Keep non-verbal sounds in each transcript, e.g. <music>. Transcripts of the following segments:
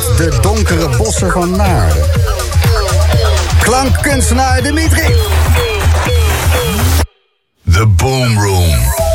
de donkere bossen van Naarden. Klankkunstenaar Dimitri. The Boom Room.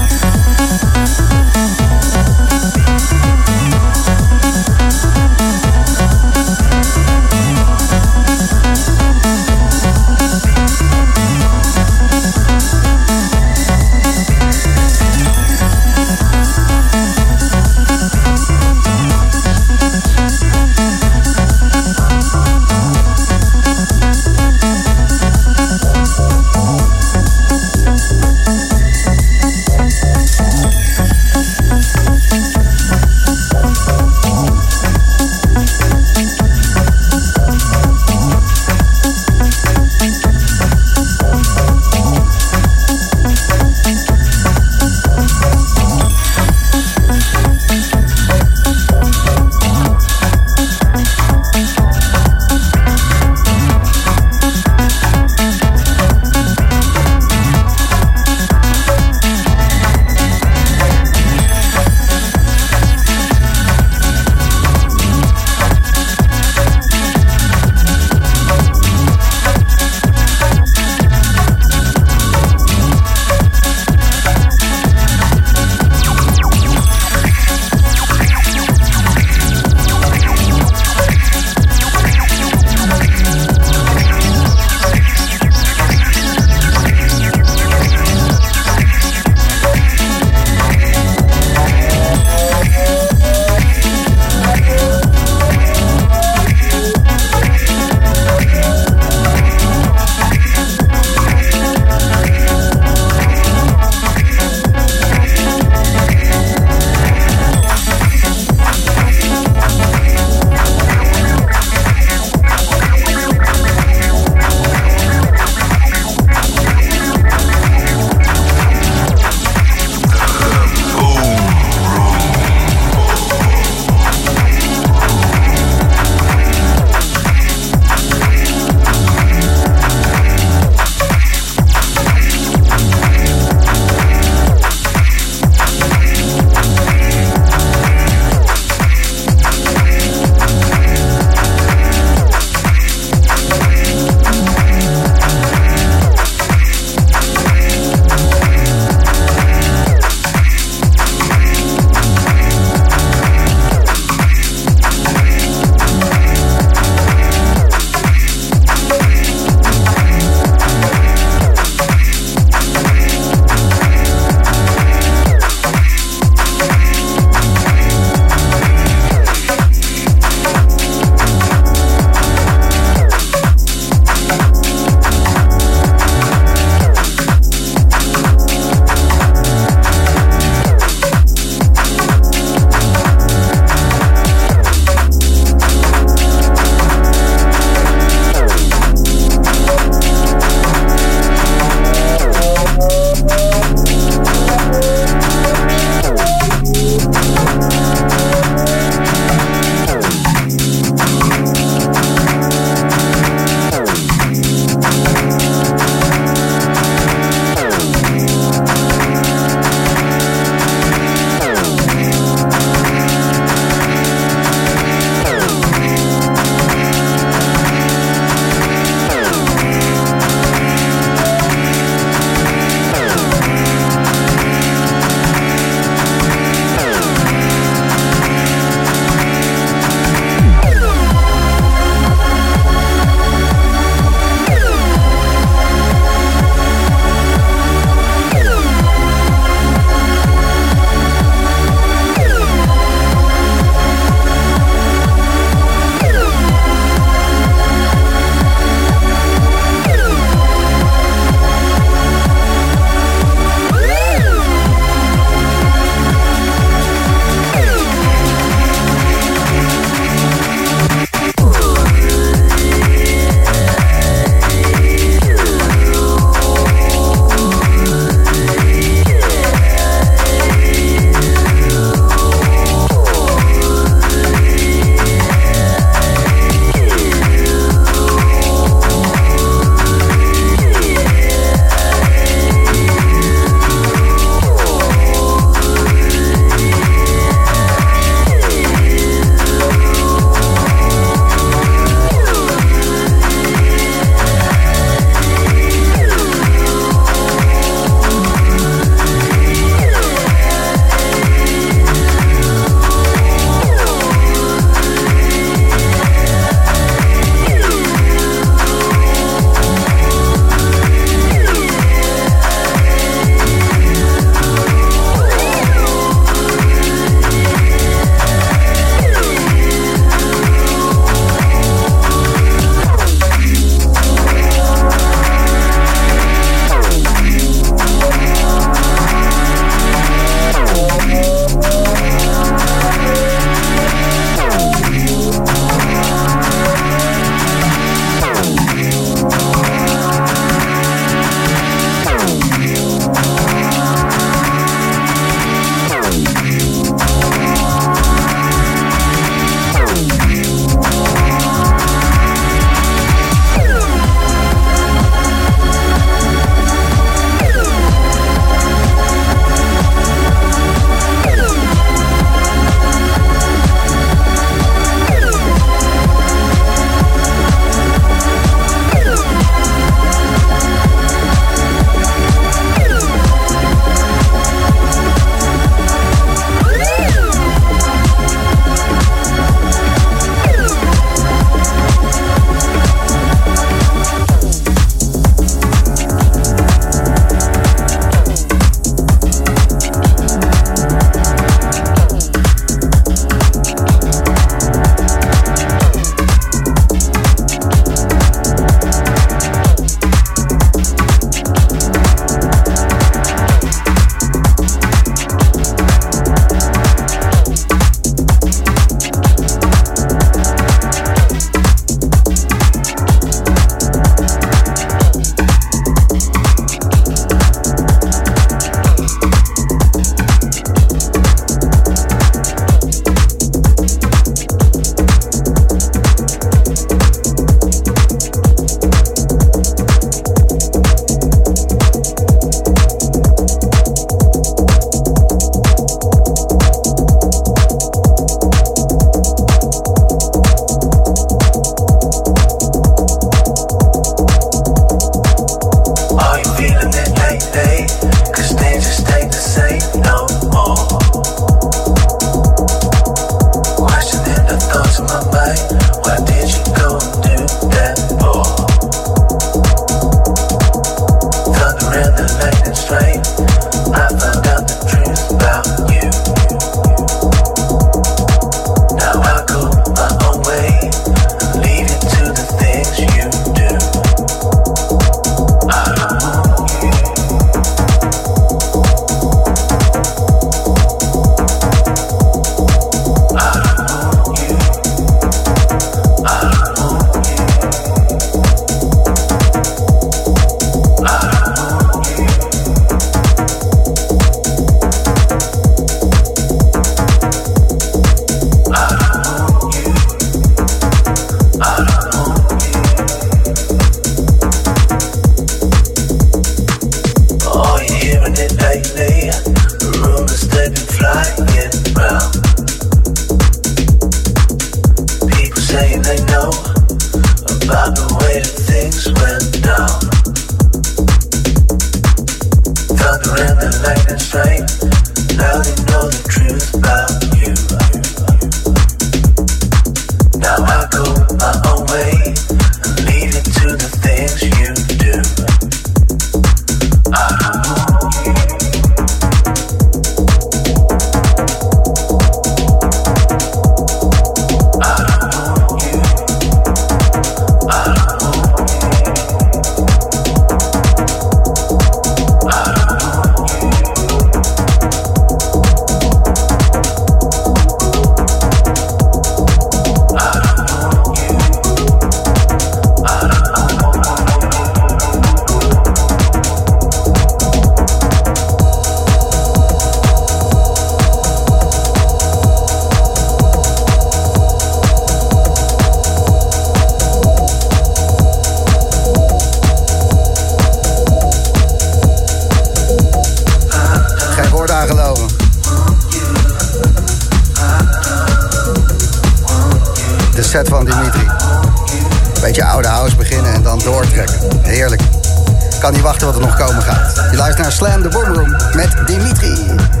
kan niet wachten wat er nog komen gaat. Je luistert naar Slam the Boomroom met Dimitri.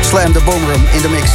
Slam de Boomroom in de mix.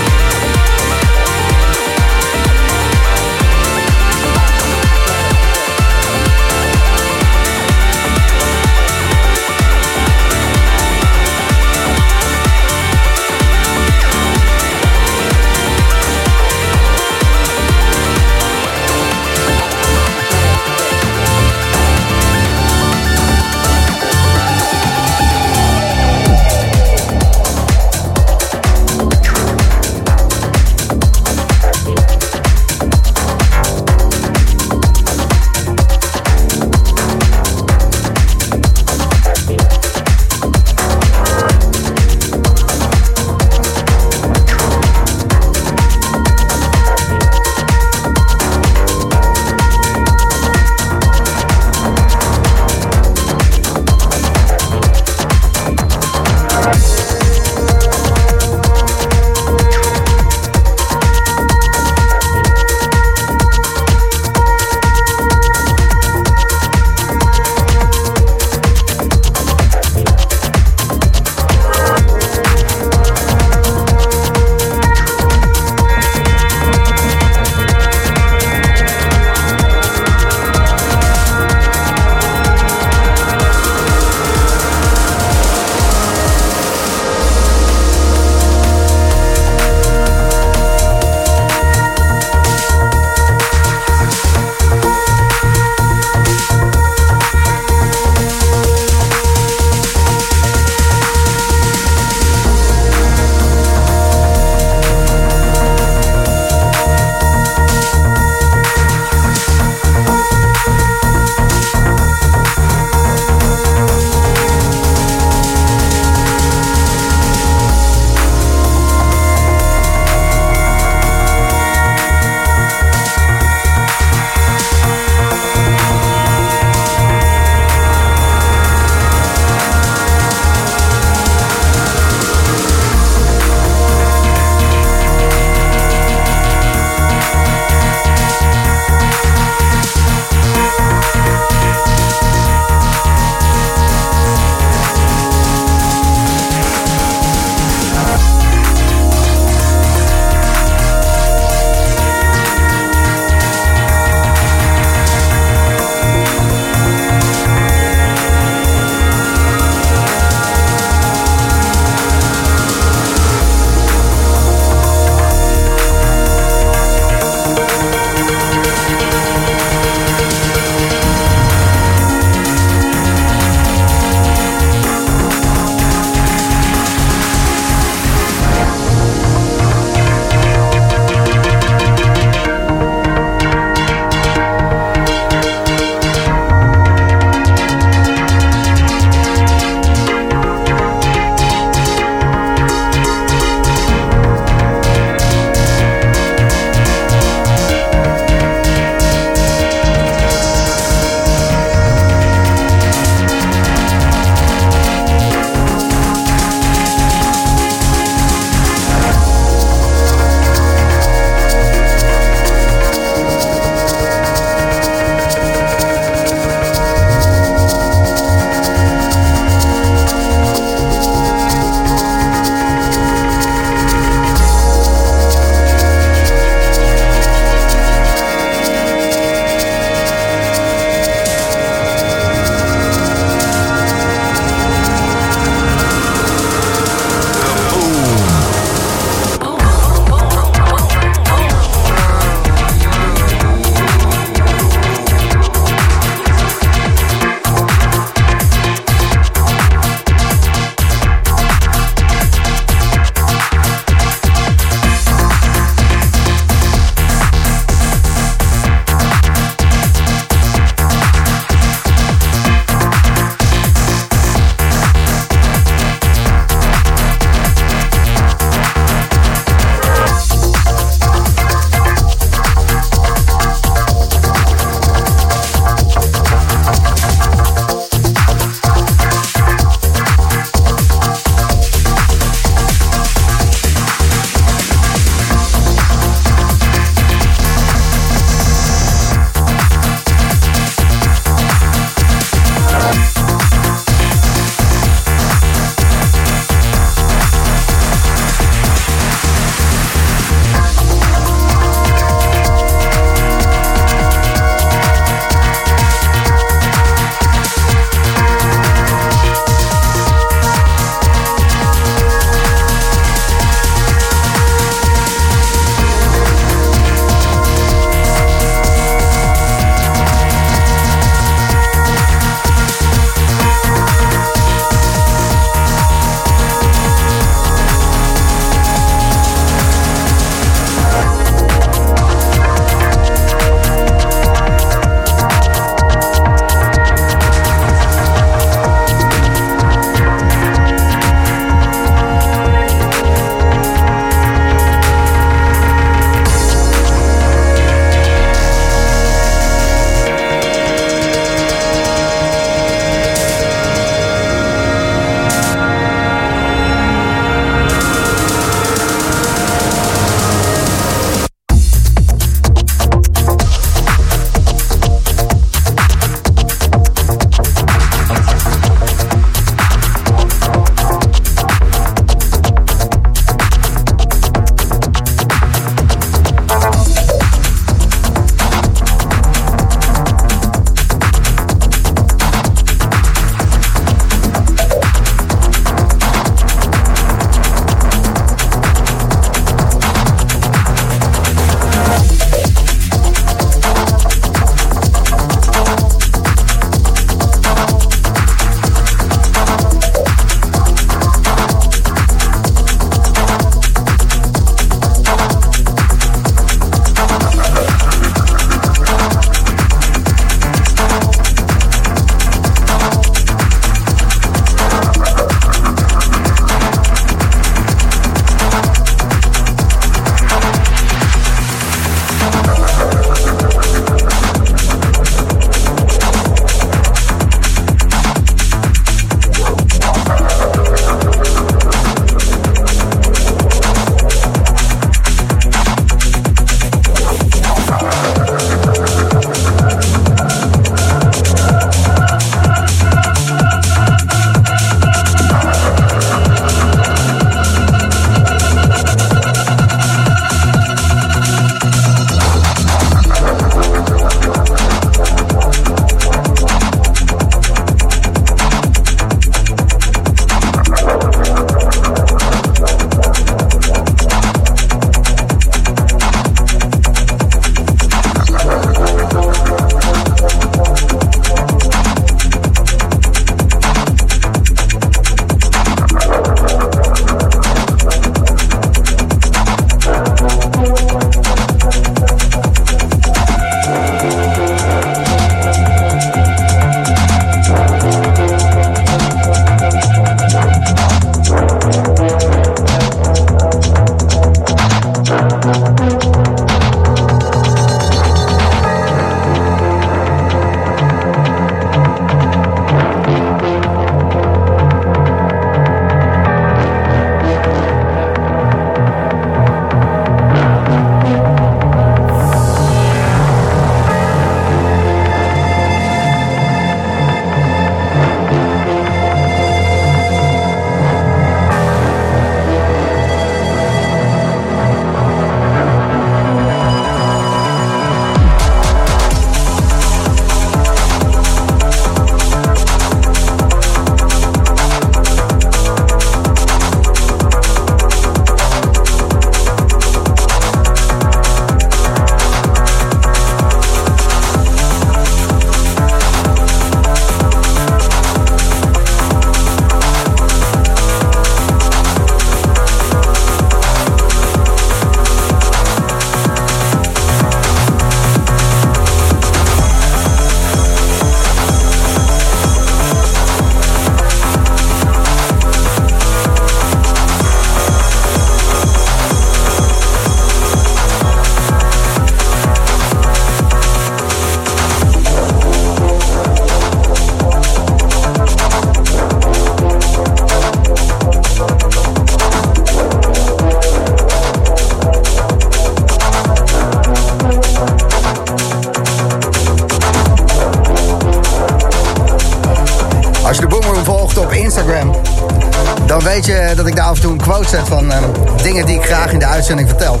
Uitzending vertel.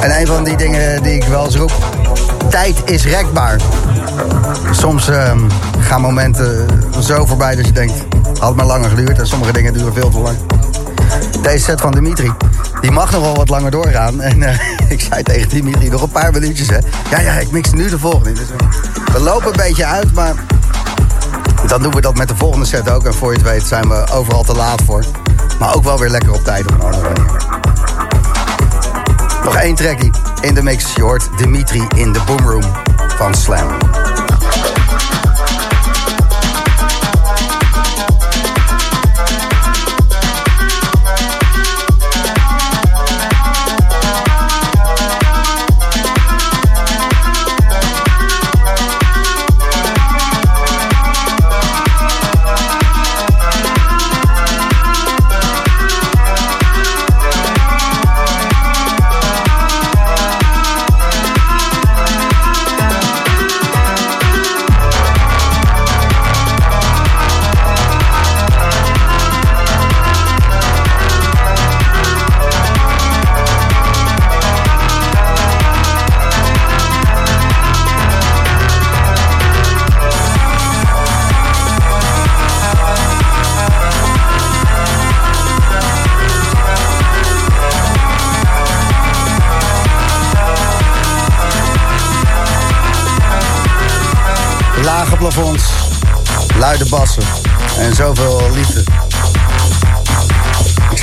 En een van die dingen die ik wel eens roep, tijd is rekbaar. Soms ehm, gaan momenten zo voorbij dat je denkt, had maar langer geduurd. En sommige dingen duren veel te lang. Deze set van Dimitri, die mag nog wel wat langer doorgaan. En eh, <laughs> ik zei tegen Dimitri, nog een paar minuutjes hè. Ja, ja, ik mix nu de volgende. Dus, eh, we lopen een beetje uit, maar dan doen we dat met de volgende set ook. En voor je het weet zijn we overal te laat voor. Maar ook wel weer lekker op tijd op een andere manier. Nog één trackie in de mix. Je hoort Dimitri in de Boomroom van Slam.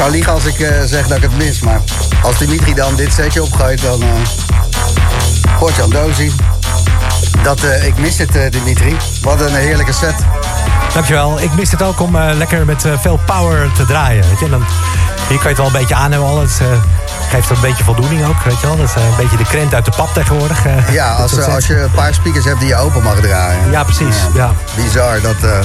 Zou liegen als ik uh, zeg dat ik het mis, maar als Dimitri dan dit setje opgooit, dan uh, hoort Jan Dozie. Dat, uh, ik mis het, Dimitri. Wat een heerlijke set. Dankjewel. Ik mis het ook om lekker met veel power te draaien. Weet je? Dan, hier kan je het wel een beetje aan hebben al. Het, geeft een beetje voldoening ook, weet je wel. Dat is een beetje de krent uit de pap tegenwoordig. <laughs> Ja, als, als je een paar speakers hebt die je open mag draaien. Ja, precies. Ja. Bizar dat, uh,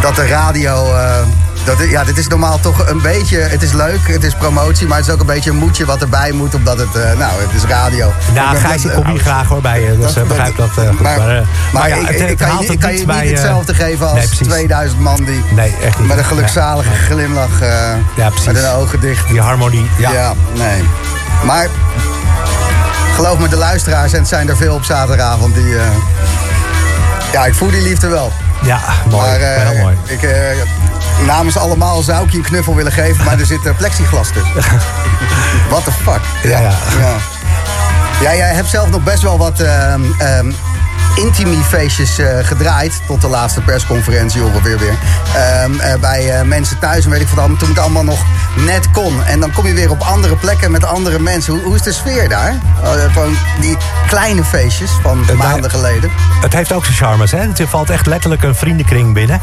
dat de radio... Uh, dat, ja, dit is normaal toch een beetje... Het is leuk, het is promotie, maar het is ook een beetje een moedje wat erbij moet. Omdat het, uh, nou, het is radio. Nou, Gijs, ik kom hier graag hoor bij je. Dus dat, begrijp dat goed. Maar, maar, maar ja, ik, het, kan, je, ik kan je niet hetzelfde geven als nee, 2000 man die... Nee, echt niet. Met een gelukzalige nee. glimlach. ja, precies. Met hun ogen dicht. Die harmonie. Ja, ja nee. Maar geloof me, de luisteraars, en het zijn er veel op zaterdagavond, die... Ja, ik voel die liefde wel. Ja, mooi. Maar, heel mooi. Ik, namens allemaal zou ik je een knuffel willen geven, maar er zit plexiglas tussen. <laughs> What the fuck? Ja, ja. ja. Ja, jij hebt zelf nog best wel wat um, um, intimie-feestjes uh, gedraaid. Tot de laatste persconferentie ongeveer weer. Um, uh, bij uh, mensen thuis en weet ik wat allemaal. Toen het allemaal nog net kon. En dan kom je weer op andere plekken met andere mensen. Hoe, hoe is de sfeer daar? gewoon die kleine feestjes van maanden geleden. Het heeft ook zijn charmes. Hè? Je valt echt letterlijk een vriendenkring binnen.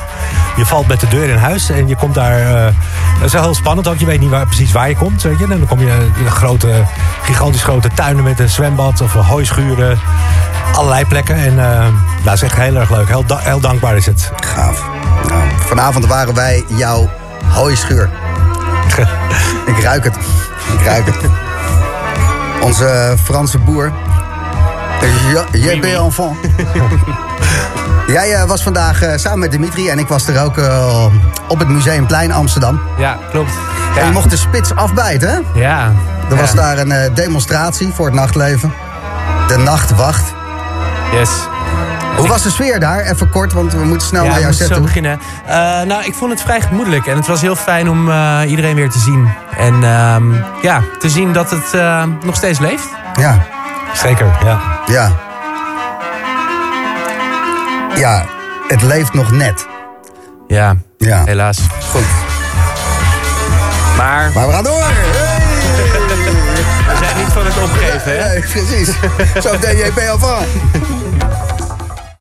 Je valt met de deur in huis en je komt daar... dat is wel heel spannend ook. Je weet niet waar, precies waar je komt. Weet je? En dan kom je in een grote, gigantisch grote tuinen met een zwembad of hooischuren. Allerlei plekken. En uh, dat is echt heel erg leuk. Heel, heel dankbaar is het. Gaaf. Nou, vanavond waren wij jouw hooischuur. <laughs> ik ruik het. Ik ruik het. Onze Franse boer. JB Enfant. <laughs> Jij uh, was vandaag uh, samen met Dimitri en ik was er ook uh, op het Museumplein Amsterdam. Ja, klopt. Ja. En je mocht de spits afbijten, hè? Ja. Er was ja. daar een demonstratie voor het nachtleven. De nachtwacht. Yes. Hoe was de sfeer daar? Even kort, want we moeten snel ja, naar jou zetten. zetten. beginnen. Uh, nou, ik vond het vrij gemoedelijk. En het was heel fijn om uh, iedereen weer te zien. En uh, ja, te zien dat het uh, nog steeds leeft. Ja. Zeker, ja. Ja. Ja, het leeft nog net. Ja, Ja. helaas. Goed. Maar Maar we gaan door. Hey! we zijn niet van het opgeven, hè? Nee, precies. Zo deed JP al van.